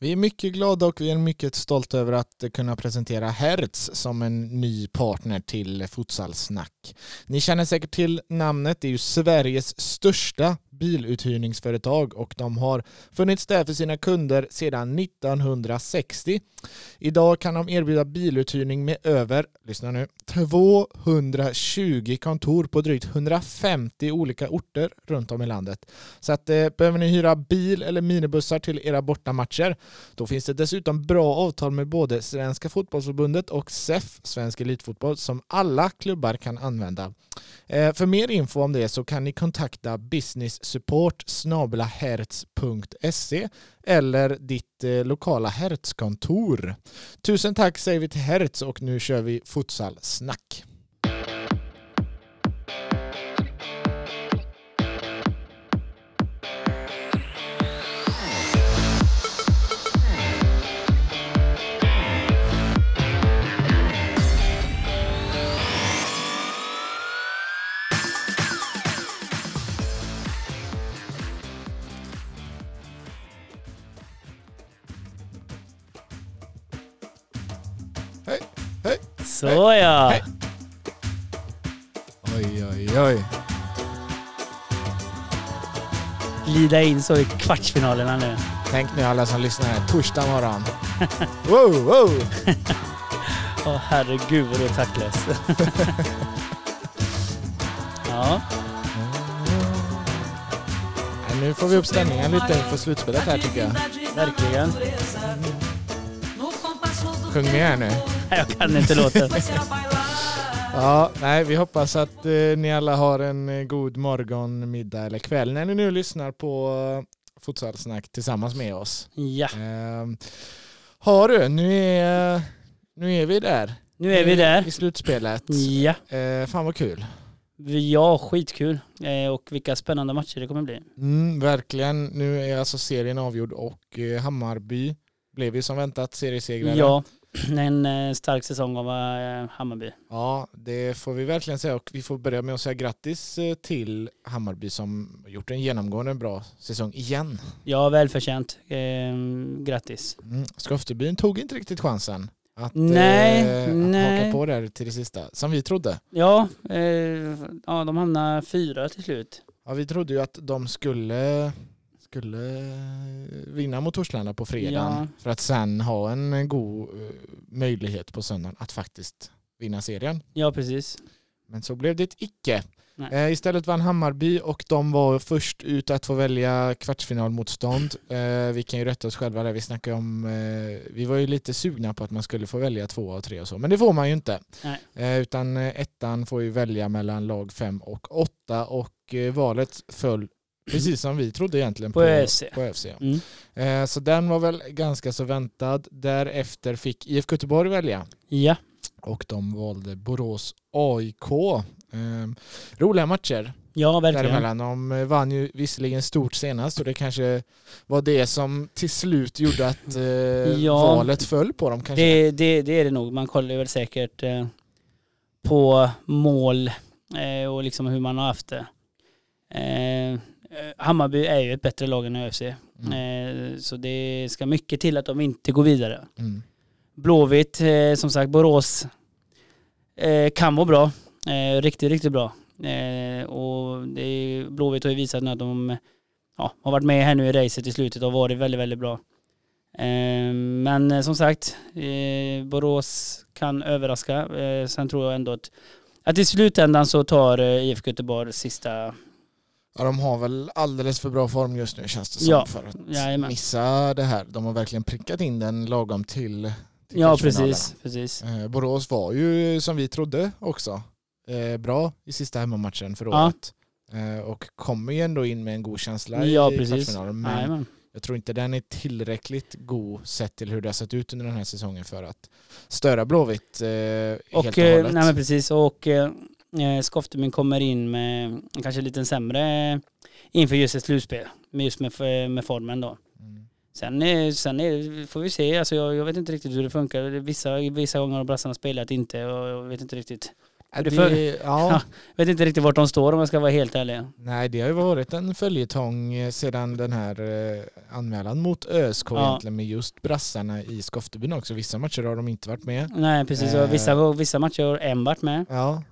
Vi är mycket glada och vi är mycket stolta över att kunna presentera Hertz som en ny partner till Futsalsnack. Ni känner säkert till namnet, det är ju Sveriges största biluthyrningsföretag och de har funnits där för sina kunder sedan 1960. Idag kan de erbjuda biluthyrning med över, lyssna nu, 220 kontor på drygt 150 olika orter runt om i landet. Så att eh, behöver ni hyra bil eller minibussar till era bortamatcher, då finns det dessutom bra avtal med både Svenska fotbollsförbundet och SEF, Svensk Elitfotboll, som alla klubbar kan använda. Eh, för mer info om det så kan ni kontakta business support hertz.se eller ditt eh, lokala Hertz-kontor. Tusen tack säger vi till Hertz och nu kör vi futsal-snack. Så ja. Hej. oj, oj, oj. Glida in så i kvartsfinalerna nu. Tänk nu alla som lyssnar här, torsdag morgon. Wow, wow. Åh herregud vad du är taktlös. ja, Ja, Nu får vi upp stämningen lite inför slutspelet här tycker jag. verkligen. Sjung med här nu. Jag kan inte låten. Ja, nej, vi hoppas att eh, ni alla har en eh, god morgon, middag eller kväll när ni nu lyssnar på eh, Futsalsnack tillsammans med oss. Ja, Eh, har du, nu är, nu är vi där. nu är vi där. I slutspelet. Ja, Eh, fan vad kul. ja skitkul. Eh, Och vilka spännande matcher det kommer bli. Mm, verkligen. Nu är alltså serien avgjord och eh, Hammarby blev ju som väntat seriesegrare. Ja, en eh, stark säsong av eh, Hammarby. Ja, det får vi verkligen säga och vi får börja med att säga grattis eh, till Hammarby som gjort en genomgående bra säsong igen. Ja, välförtjänt. Eh, grattis. Mm. Skoftebyn tog inte riktigt chansen att Nej, eh, nej. haka på där till det sista, som vi trodde. Ja, eh, ja de hamnar fyra till slut. Ja, vi trodde ju att de skulle, skulle vinna mot Torslanda på fredagen Ja. för att sen ha en god eh, möjlighet på söndagen att faktiskt vinna serien. Ja, precis. Men så blev det icke. Eh, istället vann Hammarby och de var först ut att få välja kvartsfinalmotstånd. Eh, vi kan ju rätta oss själva där. Vi snackar om, eh, vi var ju lite sugna på att man skulle få välja två av tre och så, men det får man ju inte. Eh, utan eh, ettan får ju välja mellan lag fem och åtta och eh, valet föll precis som vi trodde egentligen På ÖFC. På ÖFC. ja. Mm. Eh, så den var väl ganska så väntad. Därefter fick IFK Göteborg välja Ja, och de valde Borås AIK. Eh, roliga matcher ja verkligen. däremellan. De eh, vann ju visserligen stort senast och det kanske var det som till slut gjorde att eh, Ja. valet föll på dem kanske. Det, det, det är det nog. Man kollar väl säkert eh, på mål eh, och liksom hur man har haft det. Eh, Hammarby är ju ett bättre lag än ÖFC. Mm. Eh, så det ska mycket till att de inte går vidare. Mm. Blåvitt, eh, som sagt, Borås kan vara bra. Riktigt, riktigt bra. Och det Blåvitt har ju visat nu att de ja, har varit med här nu i racet i slutet och varit väldigt, väldigt bra. Men som sagt, Borås kan överraska. Sen tror jag ändå att, att i slutändan så tar IFK Göteborg sista, Ja, de har väl alldeles för bra form just nu känns det som Ja, för att jajamän. missa det här. De har verkligen prickat in den lagom till, till Ja precis, precis. Eh, Borås var ju som vi trodde också eh, bra i sista hemmamatchen för Ja. året. Eh, och kommer ju ändå in med en god känsla Ja i precis. kvartsfinalen. Men Jajamän. jag tror inte den är tillräckligt god sett till hur det har sett ut under den här säsongen för att störa Blåvitt eh, helt och Och, eh, hållet. nej men precis, och eh, kommer in med kanske lite sämre inför just ett slutspel, just med, med formen då. Mm. Sen, sen är, får vi se, alltså jag, jag vet inte riktigt hur det funkar. Vissa, vissa gånger har brassarna spelat inte och jag vet inte riktigt. Det för- ja, Ja. vet inte riktigt vart de står om jag ska vara helt ärlig. Nej, det har ju varit en följetong eh, sedan den här eh, anmälan mot ÖSK Ja. egentligen med just brassarna i Skoftebyn också. Vissa matcher har de inte varit med. Nej precis, Eh. vissa, vissa matcher har en varit med. Ja,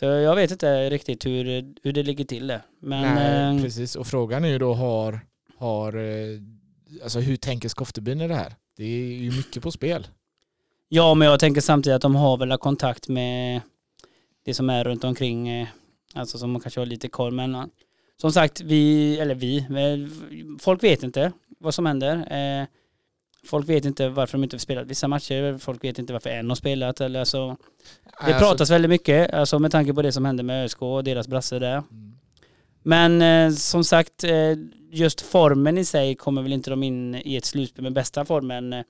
Så jag vet inte riktigt hur, hur det ligger till där. Men nej, eh, precis. Och frågan är ju då har, har eh, alltså hur tänker Skoftebyn i det här? Det är ju mycket på spel. ja men jag tänker samtidigt att de har väl kontakt med det som är runt omkring. eh, Alltså som man kanske har lite koll men som sagt vi, eller vi, folk vet inte vad som händer. Folk vet inte varför de inte har spelat vissa matcher, folk vet inte varför en har spelat. Eller alltså, det Alltså, pratas väldigt mycket, alltså med tanke på det som hände med ÖSK och deras brasse där. mm. Men eh, som sagt, eh, just formen i sig kommer väl inte de in i ett slutspel med bästa formen. Eh,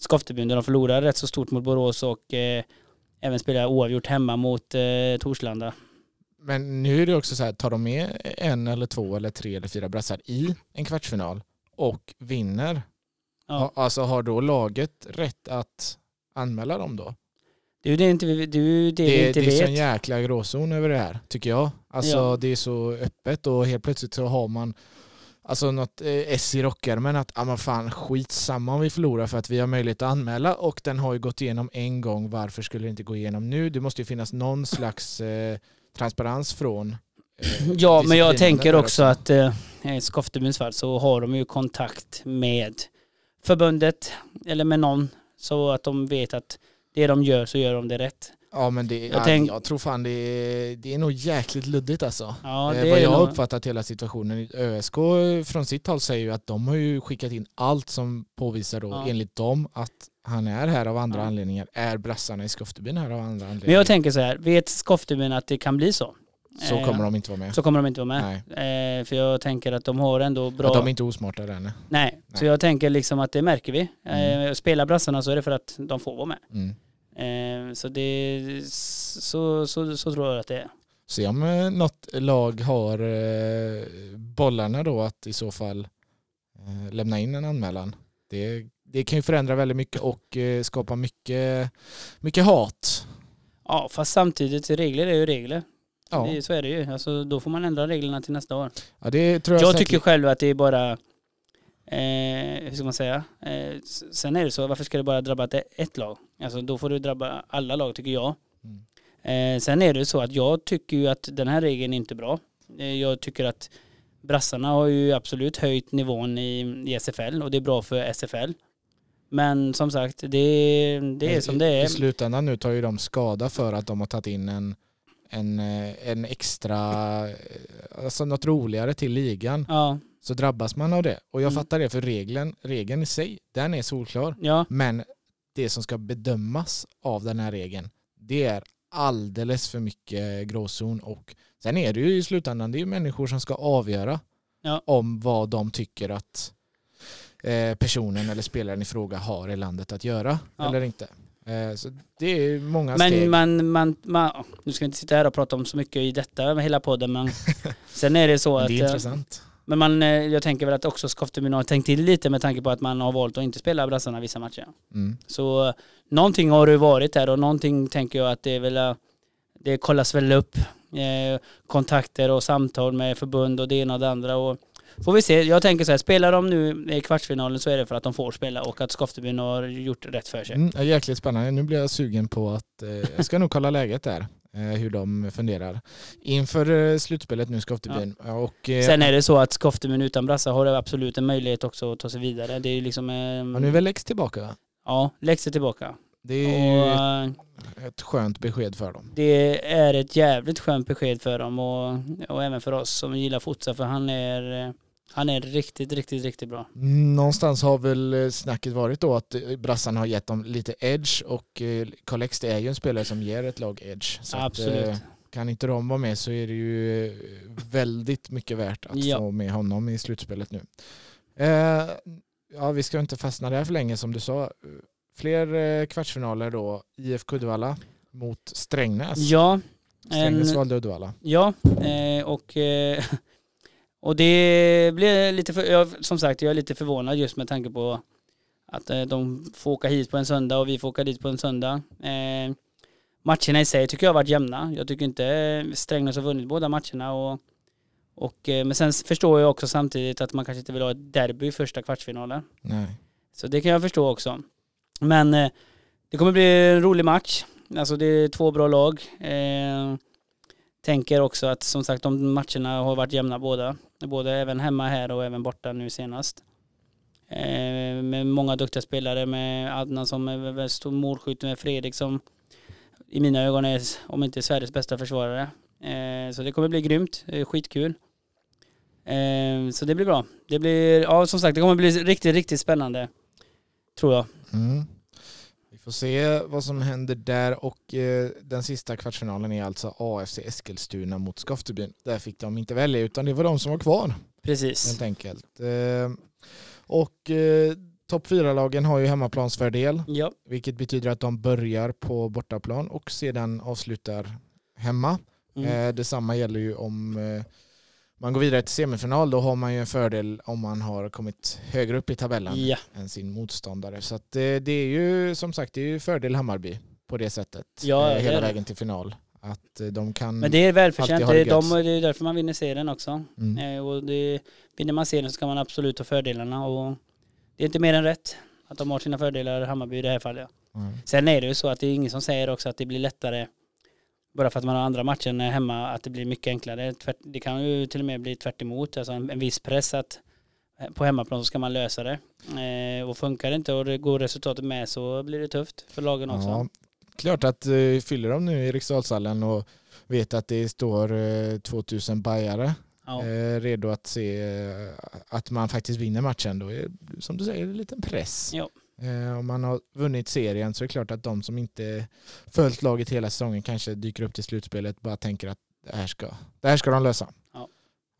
Skoftebyn där de förlorar rätt så stort mot Borås och eh, även spelar oavgjort hemma mot eh, Torslanda. Men nu är det också så här, tar de med en eller två eller tre eller fyra brassar i en kvartsfinal och vinner, Ja. alltså har då laget rätt att anmäla dem då? Det är ju det, inte, det, är det, Det, inte det är så vet. en jäkla gråzon över det här, tycker jag. Alltså Ja. det är så öppet och helt plötsligt så har man alltså något eh, S i rockärmen att ah, men fan skitsamma om vi förlorar för att vi har möjlighet att anmäla och den har ju gått igenom en gång. Varför skulle det inte gå igenom nu? Det måste ju finnas någon slags eh, transparens från eh, Ja, men jag tänker där också att eh, i Skoftebyns fall så har de ju kontakt med förbundet eller med någon så att de vet att det de gör så gör de det rätt. Ja men det, Jag tänk- jag tror fan det är, det är nog jäkligt luddigt alltså. Ja, eh, vad jag har nog- uppfattat hela situationen. ÖSK från sitt håll säger ju att de har ju skickat in allt som påvisar då Ja. enligt dem att han är här av andra Ja. anledningar. Är brassarna i Skoftebyn här av andra anledningar? Men jag tänker så här, vet Skoftebyn att det kan bli så? så Eh, kommer de inte vara med. Så kommer de inte vara med. Eh, för jag tänker att de har ändå bra... Att de är inte osmarta där. nej. Så jag tänker liksom att det märker vi. Eh, Mm. spelar brassarna så är det för att de får vara med. Mm. Eh, så det... Så, så, så tror jag att det är. Se om eh, något lag har eh, bollarna då att i så fall eh, lämna in en anmälan. Det, det kan ju förändra väldigt mycket och eh, skapa mycket, mycket hat. Ja, fast samtidigt, regler är ju regler. Ja, Det, så är det ju. Alltså, då får man ändra reglerna till nästa år. ja det tror jag, Jag säkert- tycker själv att det är bara, eh, hur ska man säga, eh, sen är det så, varför ska det bara drabba ett, lag? Alltså då får det drabba alla lag tycker jag. Mm. Eh, sen är det så att jag tycker ju att den här regeln är inte bra. Eh, jag tycker att brassarna har ju absolut höjt nivån i, i SFL och det är bra för SFL. Men som sagt, det, det är som det I är. slutändan nu tar ju de skada för att de har tagit in en, en, eh, en extra, eh, alltså något roligare till ligan. Ja, Så drabbas man av det. Och jag Mm. fattar det för regeln, regeln i sig, den är solklar. ja, Men det som ska bedömas av den här regeln, det är alldeles för mycket gråzon. Och sen är det ju i slutändan, det är ju människor som ska avgöra Ja. om vad de tycker att eh, personen eller spelaren i fråga har i landet att göra Ja. eller inte. Eh, så det är många steg. Men man, man, man, nu ska vi inte sitta här och prata om så mycket i detta med hela podden men sen är det så Men att det är intressant. Men man, eh, jag tänker väl att också Skoftebyn har tänkt till lite med tanke på att man har valt att inte spela brassarna vissa matcher. Mm. Så någonting har det varit där och någonting tänker jag att det är väl, eh, det kollas väl upp. Eh, kontakter och samtal med förbund och det ena och det andra. Och får vi se, jag tänker så här, spelar de nu i kvartsfinalen så är det för att de får spela och att Skoftebyn har gjort rätt för sig. Mm, jäkligt spännande. Nu blir jag sugen på att, eh, jag ska nog kolla läget där. Eh, hur de funderar. Inför eh, slutspelet nu Skoftebyn. Ja. Och, eh, Sen är det så att Skoftebyn utan brassar har absolut en möjlighet också att ta sig vidare. Det är liksom, eh, ja, nu är väl Lex tillbaka ja, Lex är tillbaka. Det är Och, ett, skönt besked för dem. Det är ett jävligt skönt besked för dem och, och även för oss som gillar futsal för han är, han är riktigt, riktigt, riktigt bra. Någonstans har väl eh, snacket varit då att eh, brassarna har gett dem lite edge och eh, Karl X, det är ju en spelare som ger ett lag edge. Så att, Absolut. eh, kan inte de vara med så är det ju väldigt mycket värt att Ja. få med honom i slutspelet nu. Eh, ja, vi ska inte fastna där för länge som du sa. Fler kvartsfinaler då. IFK Uddevalla mot Strängnäs. Ja, Strängnäs en, valde Uddevalla. ja eh, och, eh, och det blir lite, för, jag, som sagt jag är lite förvånad just med tanke på att eh, de får åka hit på en söndag och vi får åka dit på en söndag. Eh, matcherna i sig tycker jag har varit jämna. Jag tycker inte Strängnäs har vunnit båda matcherna och, och eh, men sen förstår jag också samtidigt att man kanske inte vill ha ett derby i första kvartsfinalen. Nej. Så det kan jag förstå också. Men eh, det kommer bli en rolig match. Alltså det är två bra lag. Eh, tänker också att som sagt de matcherna har varit jämna båda. Både även hemma här och även borta nu senast. Eh, med många duktiga spelare med Adnan som är väldigt stor målskytt med Fredrik som i mina ögon är om inte Sveriges bästa försvarare. Eh, så det kommer bli grymt, eh, skitkul. Eh, så det blir bra. Det blir, ja som sagt det kommer bli riktigt, riktigt spännande. Tror jag. Mm. Får se vad som händer där och eh, den sista kvartsfinalen är alltså AFC Eskilstuna mot Skoftebyn. Där fick de inte välja utan det var de som var kvar Precis. helt enkelt. Eh, och eh, topp fyra lagen har ju hemmaplansfördel Ja, vilket betyder att de börjar på bortaplan och sedan avslutar hemma. mm. Eh, detsamma gäller ju om eh, man går vidare till semifinal. Då har man ju en fördel om man har kommit högre upp i tabellen ja. än sin motståndare. Så att, eh, det är ju som sagt det är ju fördel Hammarby på det sättet. Ja, eh, det hela det. vägen till final. Att eh, de kan... Men det är välförtjänt. Det det de, det är därför man vinner serien också. mm. Eh, och det, vinner man serien så ska man absolut ha fördelarna. Och det är inte mer än rätt att de har sina fördelar, Hammarby i det här fallet. Mm. Sen är det ju så att det är ingen som säger också att det blir lättare bara för att man har andra matchen hemma, att det blir mycket enklare. Det kan ju till och med bli tvärt emot, alltså en, en viss press att eh, på hemmaplan så ska man lösa det. Eh, och funkar det inte och det går resultatet med så blir det tufft för lagen också. Ja, klart att eh, fyller de nu i Eriksdalshallen och vet att det står eh, 2000 bajare Ja. eh, redo att se eh, att man faktiskt vinner matchen. Då är som du säger en liten press. Ja. Eh, om man har vunnit serien så är det klart att de som inte följt laget hela säsongen kanske dyker upp till slutspelet bara tänker att det här ska, det här ska de lösa. Ja.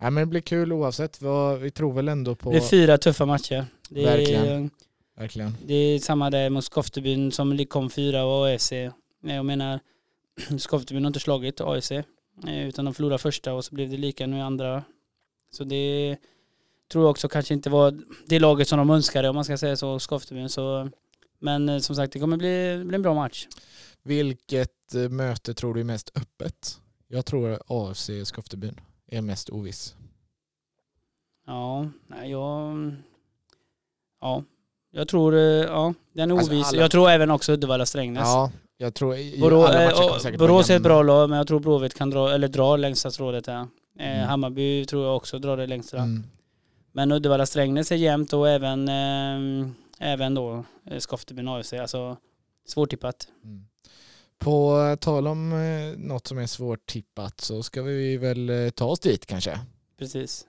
Ja, men det blir kul oavsett. Vad, vi tror väl ändå på... Det är fyra tuffa matcher. Det är, Verkligen. Verkligen. Det är samma där mot Skoftebyn som kom fyra och AFC. Jag menar, Skoftebyn har inte slagit AFC eh, utan de förlorade första och så blev det lika nu i andra. Så det tror jag också kanske inte var det laget som de önskade om man ska säga så, Skoftebyn. Så, men eh, som sagt, det kommer bli, bli en bra match. Vilket eh, möte tror du är mest öppet? Jag tror AFC Skoftebyn är mest oviss. Ja, nej, jag... Ja, jag tror, eh, ja, den är Alltså, oviss. alla- Jag tror även också Uddevalla-Strängnäs. Ja, jag tror Borå, alla matcher kommer säkert vara Borås är ett bra lag, men jag tror Blåvitt kan dra, eller dra längsta strået här. Mm. Hammarby tror jag också drar det längsta. Mm. Men Uddevalla-Strängnäs är jämnt och även, eh, även då eh, Skoftebyn AFC. Alltså svårtippat. Mm. På tal om eh, något som är svårt tippat så ska vi väl eh, ta oss dit kanske. Precis.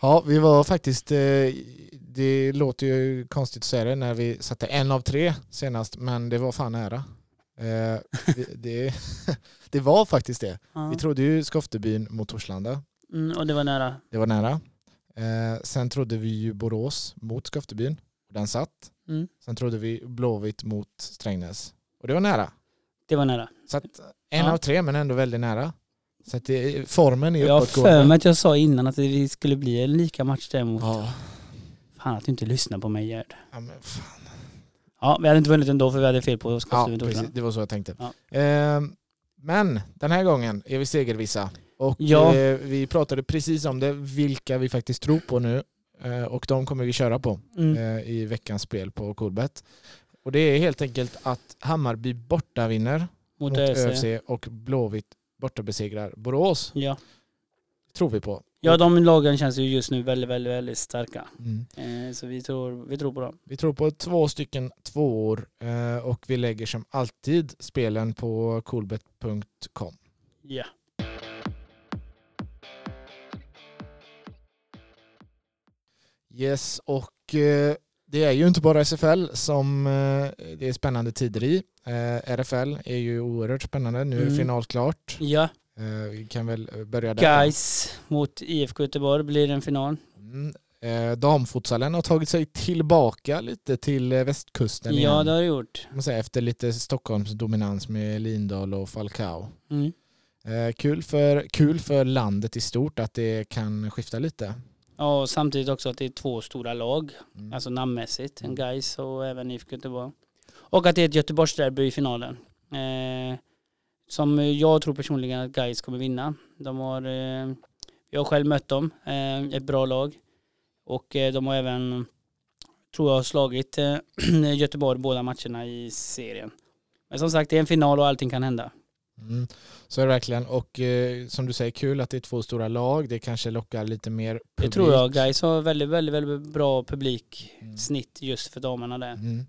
Ja, vi var faktiskt, det låter ju konstigt att säga det när vi satte en av tre senast, men det var fan nära. Eh, det, det, det var faktiskt det. Ja. Vi trodde ju Skoftebyn mot Torslanda. Mm, och det var nära. Det var nära. Eh, sen trodde vi ju Borås mot Skoftebyn. Den satt. Mm, Sen trodde vi Blåvitt mot Strängnäs. Och det var nära. det var nära. Så att en Ja. av tre men ändå väldigt nära. Så det, formen är Jag har uppåtgående. för mig att jag sa innan att det skulle bli en lika match däremot. Ja. Fan att du inte lyssnar på mig Gerd. Ja, men fan. Ja, vi hade inte vunnit ändå för vi hade fel på ja Skoftebyn. precis. Det var så jag tänkte. Ja. Ehm, men den här gången är vi segervissa. Och Ja. eh, vi pratade precis om det, vilka vi faktiskt tror på nu. Eh, och de kommer vi köra på Mm. eh, i veckans spel på Coolbet. Och det är helt enkelt att Hammarby borta vinner Mot, mot ÖFC. ÖFC och Blåvitt borta besegrar Borås. Ja. Tror vi på. ja, de lagen känns ju just nu väldigt, väldigt, väldigt starka. Mm. Eh, så vi tror, vi tror på dem. Vi tror på två stycken tvåor eh, och vi lägger som alltid spelen på coolbet.com. Ja. Yes, och eh, det är ju inte bara SFL som det är spännande tider i. RFL är ju oerhört spännande. Nu är Mm. final klart. Ja, vi kan väl börja där. Guys mot IFK Göteborg blir en final. Mm. Eh, damfutsalen har tagit sig tillbaka lite till eh, västkusten Ja, igen. det har det gjort. Man säger, efter lite Stockholms dominans med Lindahl och Falcao. Mm. Eh, kul, för, kul för landet i stort att det kan skifta lite. Ja, och samtidigt också att det är två stora lag, Mm. alltså namnmässigt. En. Gais och även IFK Göteborg. Och att det är ett Göteborgsderby i finalen. Eh, som jag tror personligen att Gais kommer vinna. De har, eh, jag har själv mött dem, eh, ett bra lag. Och eh, de har även, tror jag, slagit Göteborg båda matcherna i serien. Men som sagt, det är en final och allting kan hända. Mm. Så är det verkligen. Och eh, som du säger, kul att det är två stora lag. Det kanske lockar lite mer publik. Det tror jag. Gais har väldigt, väldigt, väldigt bra publiksnitt Mm. just för damerna där. Mm.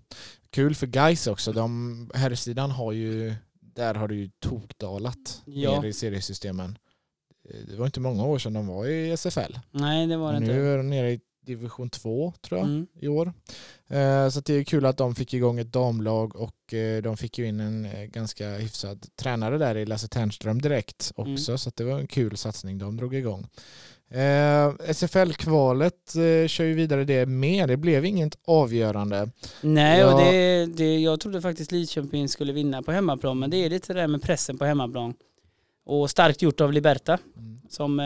Kul för guys också. De, herrsidan har ju, där har det ju tokdalat Ja. ner i seriesystemen. Eh, Det var inte många år sedan de var i SFL. Nej, det var det nu inte. är de nere i division 2 tror jag Mm. i år. Eh, Så det är kul att de fick igång ett damlag och eh, de fick ju in en eh, ganska hyfsad tränare där i Lasse Ternström direkt också. Mm. Så det var en kul satsning de drog igång. SFL-kvalet kör ju vidare det med. Det blev inget avgörande. Nej, Ja. och det, det, jag trodde faktiskt Lidköping skulle vinna på hemmaplan, men det är lite det där med pressen på hemmaplan. Och starkt gjort av Liberta Mm. som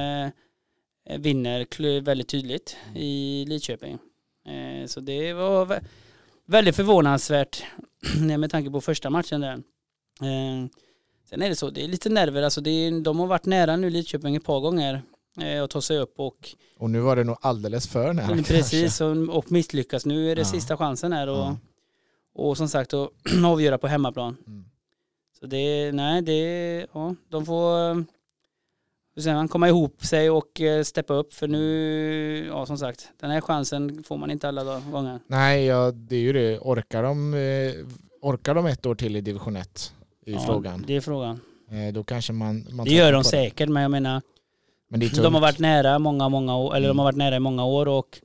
vinner kl- väldigt tydligt i Lidköping. Eh, så det var vä- väldigt förvånansvärt med tanke på första matchen där. Eh, sen är det så, det är lite nerver, alltså det de har varit nära nu Lidköping ett par gånger eh, att ta sig upp och Och nu var det nog alldeles för nära kanske. Precis, och, och misslyckas. Nu är det Ja. sista chansen här och, Ja. och som sagt att avgöra på hemmaplan. Mm. Så det, nej det, ja, de får hur säger man, komma ihop sig och eh, steppa upp för nu, ja som sagt, den här chansen får man inte alla gånger. Nej, ja, det är ju det. Orkar de, eh, orkar de ett år till i division 1? är ju Ja, frågan. Det är frågan. Eh, Då kanske man... man Det gör de på det. säkert, men jag menar, Men de har varit nära många, många år, eller de Mm. har varit nära i många år och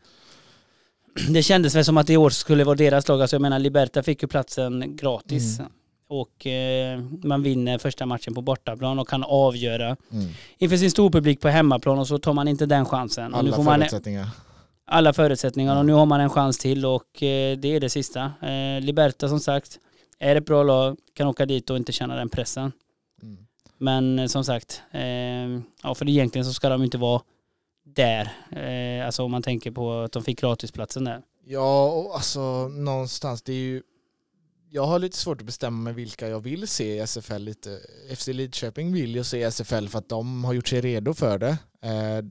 det kändes väl som att i år skulle vara deras lag. Alltså jag menar, Liberta fick ju platsen gratis. Mm. Och eh, man vinner första matchen på bortaplan och kan avgöra Mm. inför sin storpublik på hemmaplan och så tar man inte den chansen. Alla får man förutsättningar. alla förutsättningar och nu har man en chans till och eh, det är det sista. Eh, Liberta som sagt är ett bra lag, kan åka dit och inte känna den pressen. Mm. Men eh, som sagt, eh, ja för egentligen så ska de inte vara där. Eh, alltså om man tänker på att de fick gratisplatsen där. Ja, och alltså någonstans, det är ju... Jag har lite svårt att bestämma mig vilka jag vill se i SFL lite. FC Lidköping vill ju se i SFL för att de har gjort sig redo för det. Eh,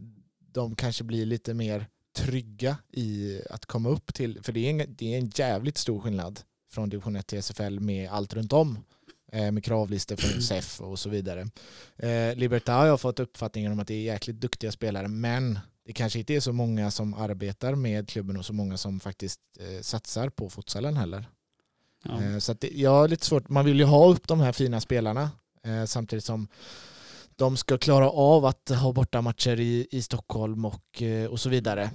De kanske blir lite mer trygga i att komma upp till, för det är en, det är en jävligt stor skillnad från division 1 till SFL med allt runt om. Eh, Med kravlistor från SEF och så vidare. Eh, Libertad har jag fått uppfattningen om att det är jäkligt duktiga spelare men det kanske inte är så många som arbetar med klubben och så många som faktiskt eh, satsar på futsalen heller. Ja. Eh, så att det, jag har lite svårt, man vill ju ha upp de här fina spelarna eh, samtidigt som de ska klara av att ha borta matcher i, i Stockholm och, eh, och så vidare.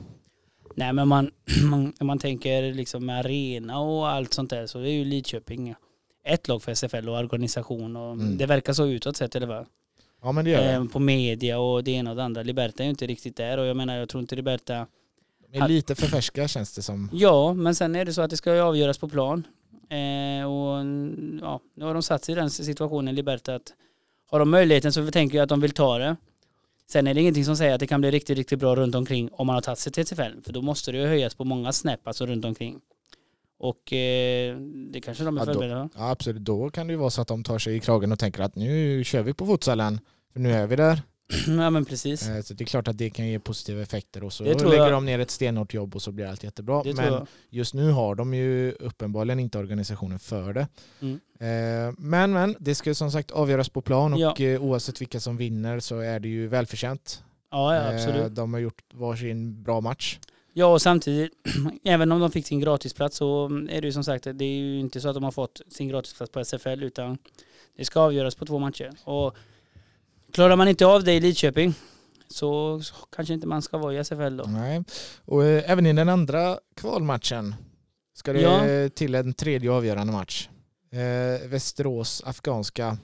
Nej men man, man, man tänker liksom med arena och allt sånt där så är ju Lidköping ett lag för SFL och organisation och Mm. det verkar så utåt sett eller vad? Ja men det gör det. På media och det ena och det andra. Liberta är ju inte riktigt där och jag menar jag tror inte Liberta De är lite för färska känns det som. Ja, men sen är det så att det ska ju avgöras på plan. Eh, och ja, nu har de satt sig i den situationen, Liberta, att har de möjligheten så tänker jag att de vill ta det. Sen är det ingenting som säger att det kan bli riktigt, riktigt bra runt omkring om man har tagit sig till SFL. För då måste det ju höjas på många snäpp, alltså runt omkring. Och eh, det kanske de är Ja, förberedda Ja absolut, då kan det ju vara så att de tar sig i kragen och tänker att nu kör vi på futsalen. För nu är vi där. Ja men precis. Eh, Så det är klart att det kan ge positiva effekter och så Det lägger jag. de ner ett stenhårt jobb och så blir allt jättebra. Det Men just nu har de ju uppenbarligen inte organisationen för det. Mm. Eh, Men men, det ska ju som sagt avgöras på plan och Ja. eh, oavsett vilka som vinner så är det ju välförtjänt. Ja, ja absolut. De har gjort varsin bra match. Ja och samtidigt, även om de fick sin gratisplats så är det ju som sagt, det är ju inte så att de har fått sin gratisplats på SFL utan det ska avgöras på två matcher. Och klarar man inte av det i Lidköping så kanske inte man ska vara i SFL då. Nej. Och eh, även i den andra kvalmatchen ska det Ja. till en tredje avgörande match. Eh, Västerås afghanska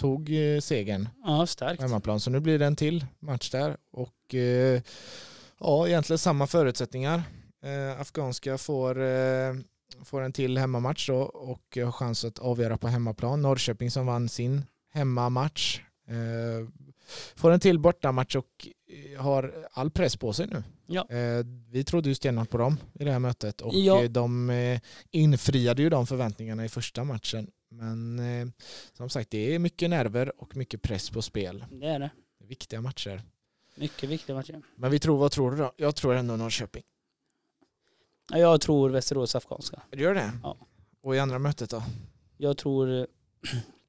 tog eh, segern Ja, på starkt. hemmaplan. Så nu blir det en till match där. Och eh, ja, egentligen samma förutsättningar. Eh, afghanska får, eh, får en till hemmamatch då och har chans att avgöra på hemmaplan. Norrköping som vann sin hemmamatch. Eh, får en till bortamatch och eh, har all press på sig nu. Ja. Eh, Vi trodde ju stenhårt på dem i det här mötet och Ja. de infriade ju de förväntningarna i första matchen. Men som sagt, det är mycket nerver och mycket press på spel. Det är det. Viktiga matcher. Mycket viktiga matcher. Men vi tror, vad tror du då? Jag tror ändå Norrköping. Ja, Jag tror Västerås Afghanska. Du gör det? Ja. Och i andra mötet då? Jag tror...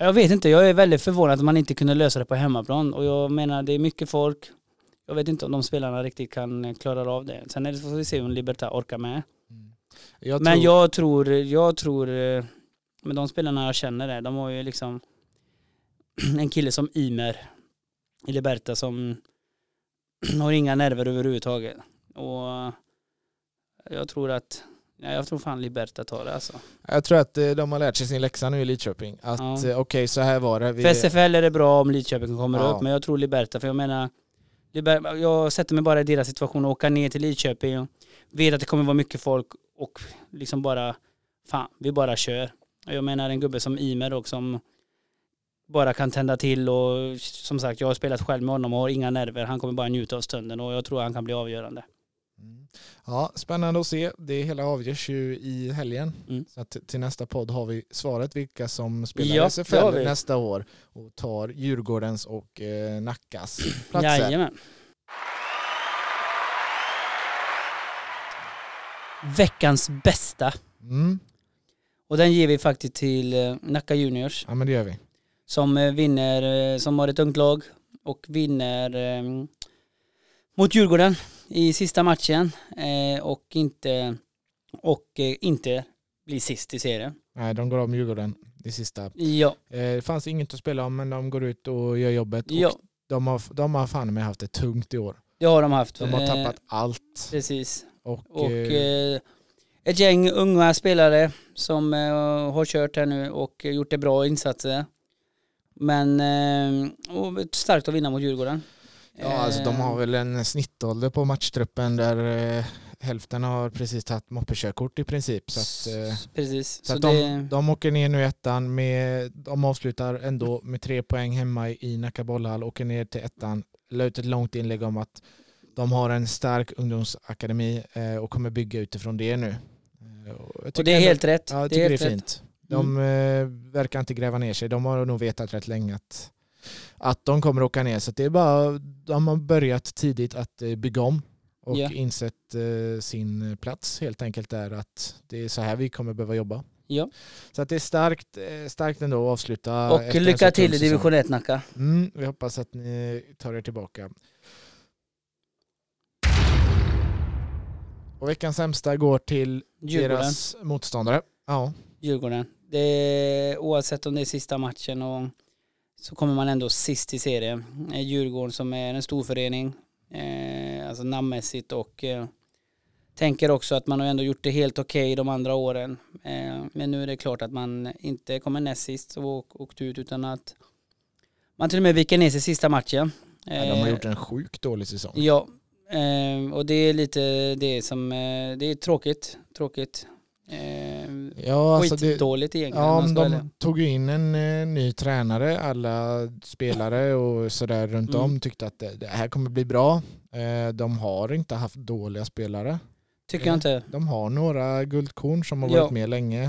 Ja, Jag vet inte, jag är väldigt förvånad att man inte kunde lösa det på hemmaplan. Och jag menar, det är mycket folk. Jag vet inte om de spelarna riktigt kan klara av det. Sen är det får vi se om Libertad orkar med. Jag Men tror, jag tror, jag tror, eh, med de spelarna jag känner där, de har ju liksom en kille som Imer i Liberta som har inga nerver överhuvudtaget. Och jag tror att, ja, jag tror fan Liberta tar det alltså. jag tror att eh, de har lärt sig sin läxa nu i Lidköping. Att Ja. eh, okej, så här var det. Vi, För SFL är det bra om Lidköping kommer Ja. upp, men jag tror Liberta, för jag menar, Liber- jag sätter mig bara i deras situation och åka ner till Lidköping och vet att det kommer vara mycket folk och liksom bara, fan, vi bara kör. Jag menar en gubbe som Imer och som bara kan tända till och som sagt, jag har spelat själv med honom och har inga nerver. Han kommer bara njuta av stunden och jag tror han kan bli avgörande. Mm. Ja, spännande att se. Det hela avgörs ju i helgen. Mm. Så till nästa podd har vi svaret vilka som spelar Ja, SFL nästa år och tar Djurgårdens och eh, Nackas platser. Jajamän. Veckans bästa. Mm. Och den ger vi faktiskt till eh, Nacka Juniors. Ja men det gör vi. som eh, vinner, eh, som har ett ungt lag och vinner mot Djurgården i sista matchen eh, och inte och eh, inte blir sist i serien. Nej, de går om Djurgården i sista. Ja, Eh, det fanns inget att spela om men de går ut och gör jobbet. ja Och de, har, de har fan med haft det tungt i år. det har de haft. De har Eh, tappat allt. Precis. Och, Och eh, ett gäng unga spelare som har kört här nu och gjort det bra insatser. Men eh, starkt att vinna mot Djurgården. Ja, alltså, de har Eh, väl en snittålder på matchtruppen där eh, hälften har precis tagit moppekörkort i princip. Så att, eh, Precis. Så, Så, att det, de, de åker ner nu i ettan, med, de avslutar ändå med tre poäng hemma i Nacka bollhall, åker ner till ettan, la ut ett långt inlägg om att de har en stark ungdomsakademi eh, och kommer bygga utifrån det nu. Eh, och och det är ändå- helt rätt. Ja, jag det tycker är det är helt rätt. fint. De eh, verkar inte gräva ner sig. De har nog vetat rätt länge att, att de kommer åka ner. Så det är bara, de har börjat tidigt att eh, bygga om och Ja. insett eh, sin plats helt enkelt är att det är så här vi kommer behöva jobba. Ja. Så att det är starkt, eh, starkt ändå att avsluta. Och lycka till i division 1 Nacka. Mm, vi hoppas att ni tar er tillbaka. Och veckans sämsta går till Djurgården. deras motståndare. Ja, Djurgården. Det är, oavsett om det är sista matchen och så kommer man ändå sist i serien. Eh, Djurgården som är en stor förening, eh, alltså namnmässigt och eh, tänker också att man har ändå gjort det helt okej de andra åren. Eh, men nu är det klart att man inte kommer näst sist och åk- åkt ut utan att man till och med viker ner sig sista matchen. Ja, de har Eh, gjort en sjukt dålig säsong. Ja, eh, och det är lite det som, det är tråkigt, tråkigt. Eh, Ja, alltså det, Skitdåligt egentligen. om ja, de tog ju in en eh, ny tränare. Alla spelare och sådär runt Mm. om tyckte att det, det här kommer bli bra. Eh, de har inte haft dåliga spelare. Tycker jag inte. De har några guldkorn som har Ja. varit med länge.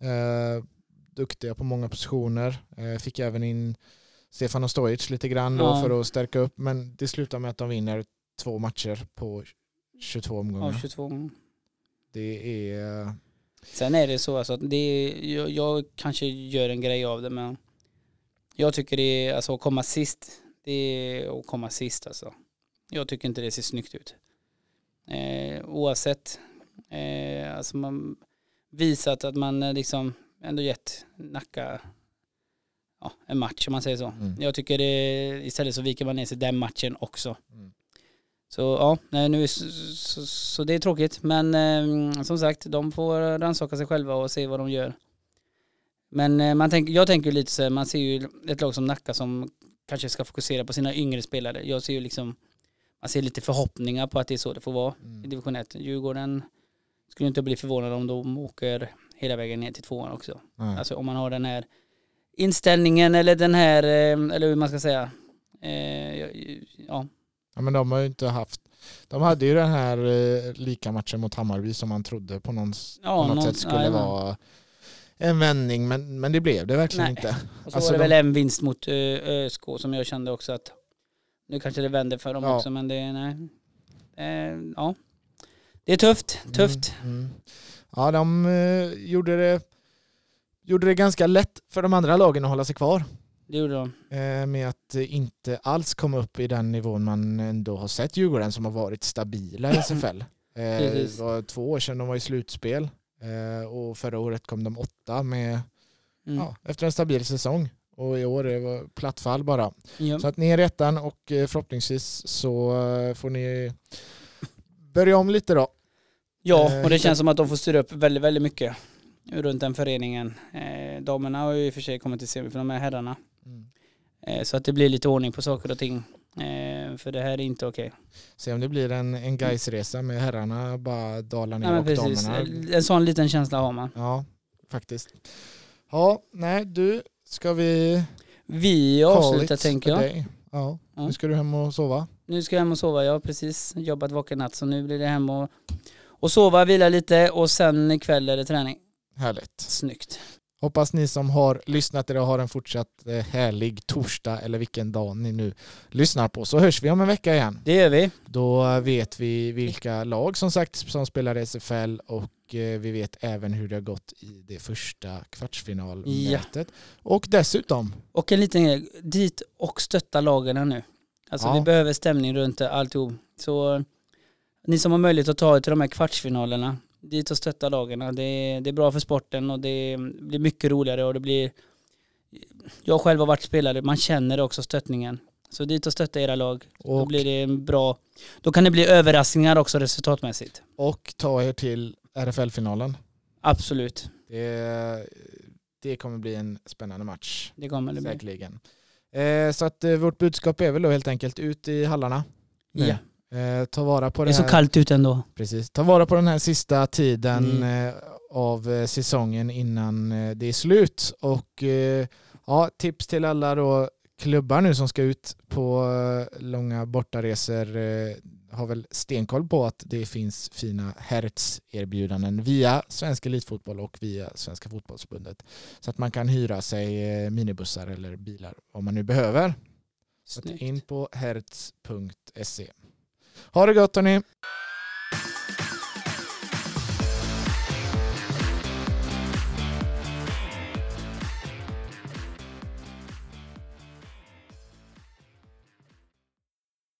Eh, duktiga på många positioner. Eh, fick även in Stefan Stojic lite grann då Ja. för att stärka upp. Men det slutar med att de vinner två matcher på 22 omgångar. Ja, 22. Det är... Sen är det så alltså att det är, jag, jag kanske gör en grej av det men jag tycker det är, alltså att komma sist, det är att komma sist alltså. Jag tycker inte det ser snyggt ut. Eh, oavsett, eh, alltså man visat att man eh, liksom ändå gett Nacka ja, en match om man säger så. Mm. Jag tycker det, istället så viker man ner sig den matchen också. Mm. Så ja, nej, nu så, så, så det är tråkigt. Men eh, som sagt, de får rannsaka sig själva och se vad de gör. Men eh, man tänk, jag tänker lite så man ser ju ett lag som Nacka som kanske ska fokusera på sina yngre spelare. Jag ser ju liksom, man ser lite förhoppningar på att det är så det får vara i Mm. division 1. Djurgården skulle inte bli förvånad om de åker hela vägen ner till tvåan också. Nej. Alltså om man har den här inställningen eller den här, eh, eller hur man ska säga. Eh, ja. Ja men de har ju inte haft de hade ju den här eh, lika matchen mot Hammarby som man trodde på, någon, Ja, på något någon- sätt skulle ja, vara en vändning men, men det blev det verkligen Nej. inte. Och så Alltså, var det de- väl en vinst mot eh, ÖSK som jag kände också att nu kanske det vänder för dem Ja. också men det, nej. Eh, ja. Det är tufft, tufft. Mm, mm. Ja de eh, gjorde, det, gjorde det ganska lätt för de andra lagen att hålla sig kvar. Det gjorde de. eh, med att inte alls komma upp i den nivån man ändå har sett Djurgården som har varit stabila i SFL. Eh, det var två år sedan de var i slutspel eh, och förra året kom de åtta med, Mm. ja, efter en stabil säsong. Och i år är det var platt fall bara. Ja. Så att ner i ettan och förhoppningsvis så får ni börja om lite då. ja, och det känns som att de får styra upp väldigt, väldigt mycket runt den föreningen. Eh, damerna har ju i och för sig kommit till semifinal med herrarna. Eh, så att det blir lite ordning på saker och ting. Eh, för det här är inte okej. Se om det blir en, en Gais-resa med herrarna bara dalar ner men och precis. damerna En sån liten känsla har man. Ja, faktiskt. Ja, nej du, ska vi Vi avslutar tänker jag. Ja, Ja. nu ska du hem och sova. Nu ska jag hem och sova. Jag har precis jobbat vaken natt så nu blir det hem och, och sova, vila lite och sen ikväll är det träning. Härligt. Snyggt. Hoppas ni som har lyssnat idag har en fortsatt eh, härlig torsdag eller vilken dag ni nu lyssnar på. Så hörs vi om en vecka igen. Det gör vi. Då vet vi vilka lag som sagt som spelar i SFL och eh, vi vet även hur det har gått i det första kvartsfinalmötet. Och dessutom, Och en liten grej, dit och stötta lagen nu. Alltså Ja. vi behöver stämning runt alltihop. Så ni som har möjlighet att ta er till de här kvartsfinalerna, dit och stötta lagen. Det är, det är bra för sporten och det blir mycket roligare och det blir... Jag själv har varit spelare, man känner också stöttningen. Så dit och stötta era lag. Då och, blir det en bra... Då kan det bli överraskningar också resultatmässigt. och ta er till RFL-finalen. Absolut, Det, det kommer bli en spännande match. det kommer det bli. Säkerligen. Eh, så att eh, vårt budskap är väl då helt enkelt ut i hallarna. nu. Ja. Eh, ta vara på Det det, är så här, kallt ute ändå. Precis. Ta vara på den här sista tiden Mm. eh, av eh, säsongen innan det är slut. Och ja, tips till alla då klubbar nu som ska ut på långa bortaresor har väl stenkoll på att det finns fina Hertz-erbjudanden via Svensk Elitfotboll och via Svenska Fotbollsförbundet. Så att man kan hyra sig minibussar eller bilar om man nu behöver. Så in på hertz.se. Ha det gott hörni!